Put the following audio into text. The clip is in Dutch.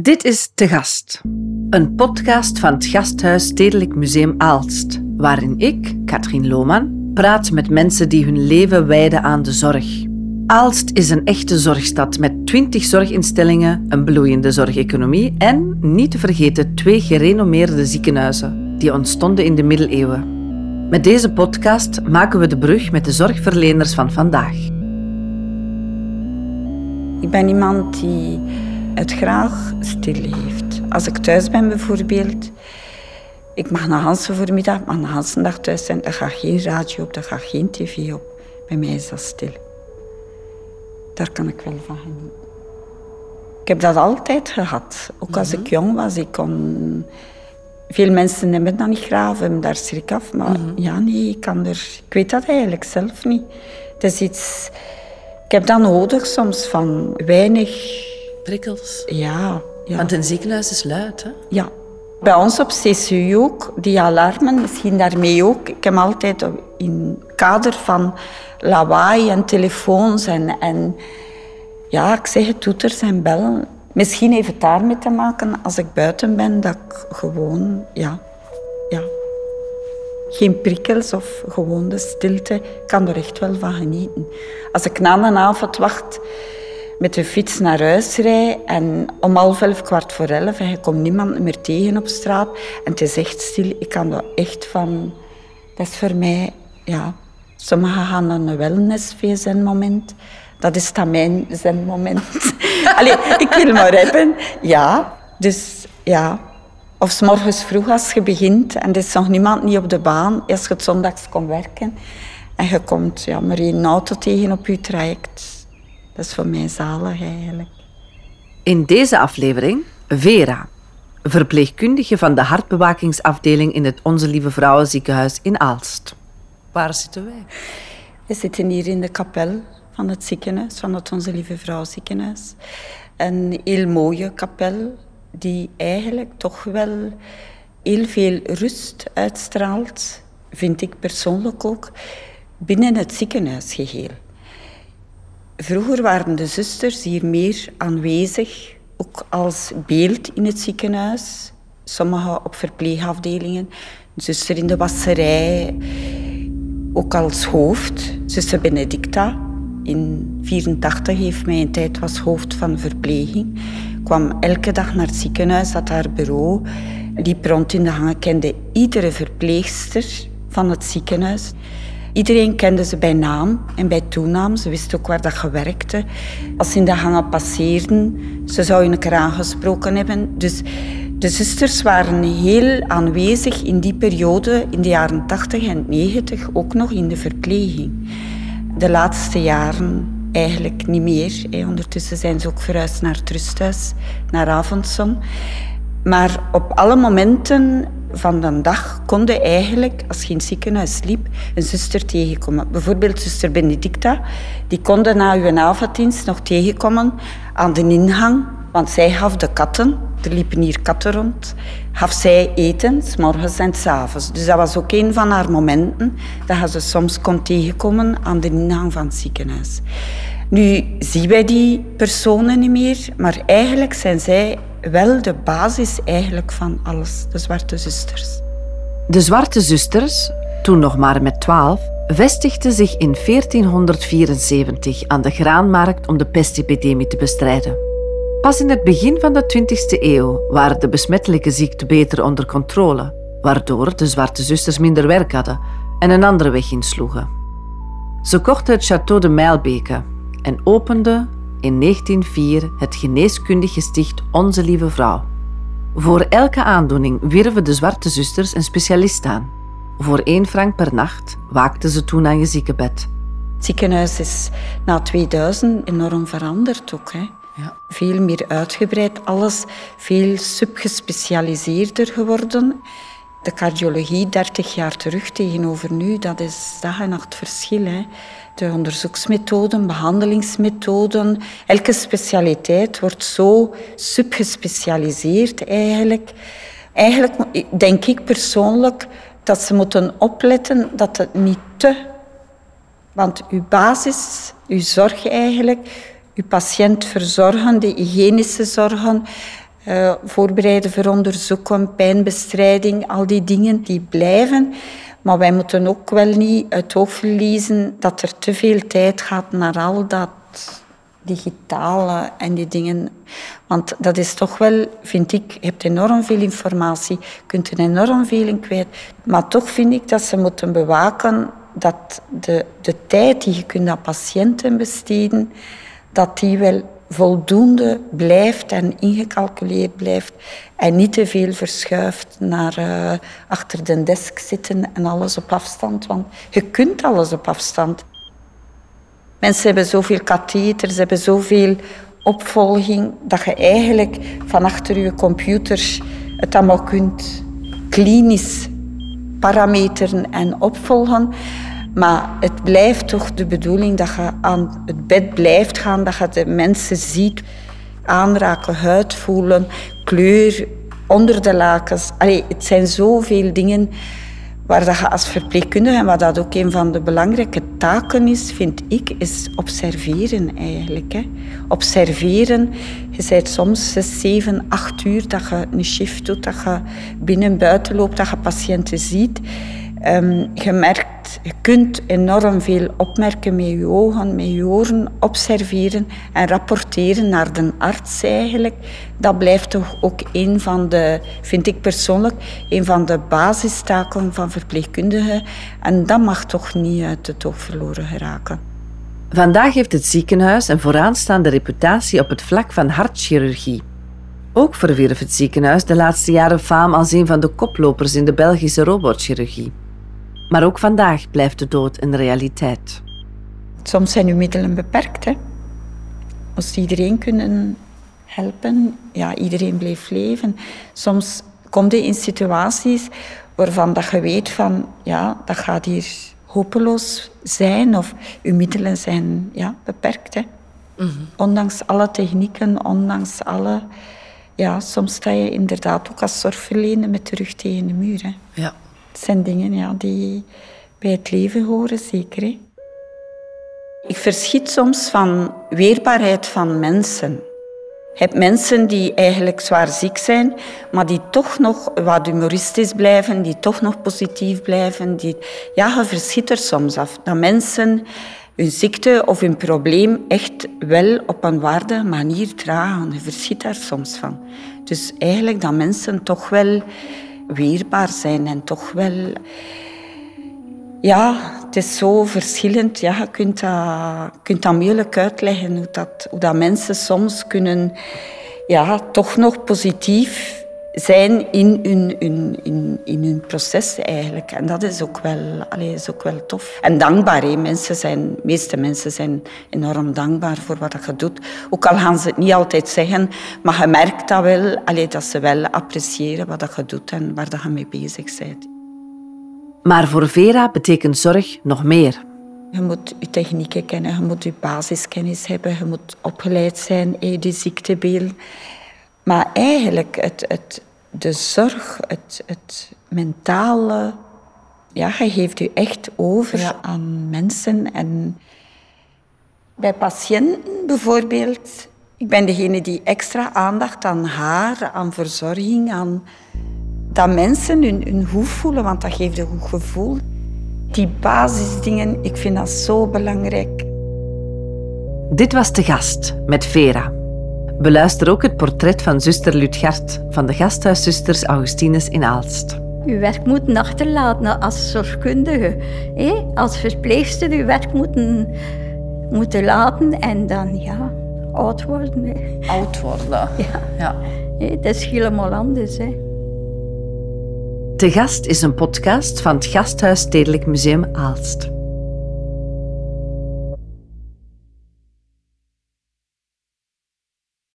Dit is Te Gast, een podcast van het Gasthuis Stedelijk Museum Aalst, waarin ik, Katrien Lohman, praat met mensen die hun leven wijden aan de zorg. Aalst is een echte zorgstad met 20 zorginstellingen, een bloeiende zorgeconomie en, niet te vergeten, twee gerenommeerde ziekenhuizen die ontstonden in de middeleeuwen. Met deze podcast maken we de brug met de zorgverleners van vandaag. Ik ben iemand die het graag stil heeft. Als ik thuis ben bijvoorbeeld, ik mag na Hansen voormiddag, mag na Hansen dag thuis zijn, er gaat geen radio op, er gaat geen tv op. Bij mij is dat stil. Daar kan ik wel van genieten. Ik heb dat altijd gehad. Ook als ik jong was, ik kon... Veel mensen hebben dat niet graag, hebben daar schrik af. Maar ja, nee, ik kan er... Ik weet dat eigenlijk zelf niet. Het is iets... Ik heb dat nodig soms, van weinig... Prikkels. Ja, ja. Want een ziekenhuis is luid, hè? Ja. Bij ons op CCU ook, die alarmen, misschien daarmee ook. Ik heb altijd in het kader van lawaai en telefoons en, en ja, ik zeg het, toeters en bellen. Misschien heeft het daarmee te maken als ik buiten ben, dat ik gewoon, ja, ja. Geen prikkels of gewoon de stilte. Ik kan er echt wel van genieten. Als ik na een avond wacht met de fiets naar huis rijd en om half elf, kwart voor elf en je komt niemand meer tegen op straat en het is echt stil, ik kan er echt van... Dat is voor mij, ja... Sommigen gaan naar een wellness-VZN-moment. Dat is dan mijn zen-moment. Allee, ik wil maar hebben. Ja, dus ja. Of s morgens vroeg als je begint en er is nog niemand niet op de baan. Als je het zondags komt werken en je komt ja, maar één auto tegen op je traject. Dat is voor mij zalig eigenlijk. In deze aflevering Vera, verpleegkundige van de hartbewakingsafdeling in het Onze Lieve Vrouwenziekenhuis in Aalst. Waar zitten wij? We zitten hier in de kapel van het ziekenhuis, van het Onze Lieve Vrouw ziekenhuis. Een heel mooie kapel die eigenlijk toch wel heel veel rust uitstraalt, vind ik persoonlijk ook, binnen het ziekenhuisgeheel. Vroeger waren de zusters hier meer aanwezig, ook als beeld in het ziekenhuis. Sommige op verpleegafdelingen, zuster in de wasserij, ook als hoofd. Zuster Benedicta in 1984 heeft mij een tijd was hoofd van verpleging. Kwam elke dag naar het ziekenhuis, had haar bureau, liep rond in de hangen, kende iedere verpleegster van het ziekenhuis. Iedereen kende ze bij naam en bij toenaam. Ze wist ook waar dat je werkte. Als ze in de hangen passeerden, ze zou je een keer aangesproken hebben. Dus de zusters waren heel aanwezig in die periode, in de jaren 80 en 90, ook nog in de verpleging. De laatste jaren eigenlijk niet meer. Ondertussen zijn ze ook verhuisd naar het rusthuis, naar Avondson. Maar op alle momenten van de dag konden eigenlijk, als je ziekenhuis liep, een zuster tegenkomen. Bijvoorbeeld zuster Benedicta, die na uw avonddienst nog tegenkomen aan de ingang, want zij gaf de katten, er liepen hier katten rond, gaf zij eten, s morgens en s avonds. Dus dat was ook een van haar momenten, dat ze soms kon tegenkomen aan de ingang van het ziekenhuis. Nu zien wij die personen niet meer, maar eigenlijk zijn zij wel de basis eigenlijk van alles, de Zwarte Zusters. De Zwarte Zusters, toen nog maar met twaalf, vestigden zich in 1474 aan de graanmarkt om de pestepidemie te bestrijden. Pas in het begin van de 20e eeuw waren de besmettelijke ziekten beter onder controle, waardoor de Zwarte Zusters minder werk hadden en een andere weg insloegen. Ze kochten het château de Mijlbeke en openden in 1904 het geneeskundig gesticht Onze Lieve Vrouw. Voor elke aandoening wierven de Zwarte Zusters een specialist aan. Voor één frank per nacht waakten ze toen aan je ziekenbed. Het ziekenhuis is na 2000 enorm veranderd ook. Hè. Ja. Veel meer uitgebreid, alles veel subgespecialiseerder geworden. De cardiologie 30 jaar terug tegenover nu, dat is dag en nacht verschil. De onderzoeksmethoden, behandelingsmethoden, elke specialiteit wordt zo subgespecialiseerd eigenlijk. Eigenlijk denk ik persoonlijk dat ze moeten opletten dat het niet te... Want uw basis, uw zorg eigenlijk, uw patiënt verzorgen, de hygiënische zorgen, uh, voorbereiden voor onderzoeken, pijnbestrijding, al die dingen die blijven. Maar wij moeten ook wel niet het oog verliezen dat er te veel tijd gaat naar al dat digitale en die dingen. Want dat is toch wel, vind ik, je hebt enorm veel informatie, je kunt er enorm veel in kwijt. Maar toch vind ik dat ze moeten bewaken dat de, de tijd die je kunt aan patiënten besteden, dat die wel voldoende blijft en ingecalculeerd blijft en niet te veel verschuift naar uh, achter de desk zitten en alles op afstand. Want je kunt alles op afstand. Mensen hebben zoveel katheters, hebben zoveel opvolging, dat je eigenlijk van achter je computer het allemaal kunt klinisch parameteren en opvolgen. Maar het blijft toch de bedoeling dat je aan het bed blijft gaan, dat je de mensen ziet aanraken, huid voelen, kleur onder de lakens. Allee, het zijn zoveel dingen waar dat je als verpleegkundige, en wat dat ook een van de belangrijke taken is, vind ik, is observeren eigenlijk. Hè. Observeren. Je bent soms zes, zeven, acht uur dat je een shift doet, dat je binnen en buiten loopt, dat je patiënten ziet. Um, je merkt, je kunt enorm veel opmerken met je ogen, met je oren, observeren en rapporteren naar de arts eigenlijk. Dat blijft toch ook een van de, vind ik persoonlijk, een van de basistaken van verpleegkundigen. En dat mag toch niet uit het oog verloren geraken. Vandaag heeft het ziekenhuis een vooraanstaande reputatie op het vlak van hartchirurgie. Ook verwierf het ziekenhuis de laatste jaren faam als een van de koplopers in de Belgische robotchirurgie. Maar ook vandaag blijft de dood een realiteit. Soms zijn uw middelen beperkt. Hè? Als iedereen kunnen helpen, ja, iedereen bleef leven. Soms kom je in situaties waarvan dat je weet van, ja, dat gaat hier hopeloos zijn of uw middelen zijn ja, beperkt. Hè? Mhm. Ondanks alle technieken, ondanks alle... Ja, soms sta je inderdaad ook als zorgverlener met de rug tegen de muur. Hè? Ja. Het zijn dingen ja, die bij het leven horen, zeker. Hè? Ik verschiet soms van weerbaarheid van mensen. Je hebt mensen die eigenlijk zwaar ziek zijn, maar die toch nog wat humoristisch blijven, die toch nog positief blijven. Die... Ja, je verschiet er soms af. Dat mensen hun ziekte of hun probleem echt wel op een waardige manier dragen. Je verschiet daar soms van. Dus eigenlijk dat mensen toch wel weerbaar zijn en toch wel... Ja, het is zo verschillend. Ja, je kunt dat, kunt dat moeilijk uitleggen, hoe dat, hoe dat mensen soms kunnen ja, toch nog positief zijn in hun, in, in, in hun proces eigenlijk. En dat is ook wel, allee, is ook wel tof. En dankbaar. Hè. Mensen zijn, de meeste mensen zijn enorm dankbaar voor wat je doet. Ook al gaan ze het niet altijd zeggen, maar je merkt dat wel, allee, dat ze wel appreciëren wat je doet en waar je mee bezig bent. Maar voor Vera betekent zorg nog meer. Je moet je technieken kennen, je moet je basiskennis hebben, je moet opgeleid zijn in je ziektebeeld. Maar eigenlijk het, het, de zorg, het, het mentale, ja, je geeft je echt over aan mensen. En bij patiënten bijvoorbeeld, ik ben degene die extra aandacht aan haar, aan verzorging, aan dat mensen hun, hun goed voelen, want dat geeft een goed gevoel. Die basisdingen, ik vind dat zo belangrijk. Dit was de gast met Vera. Beluister ook het portret van zuster Lutgert van de gasthuiszusters Augustinus in Aalst. Uw werk moet achterlaten als zorgkundige. Als verpleegster uw werk moeten, moeten laten en dan ja, oud worden. Oud worden. Ja. ja. dat is helemaal anders. Hè. De Gast is een podcast van het Gasthuis Stedelijk Museum Aalst.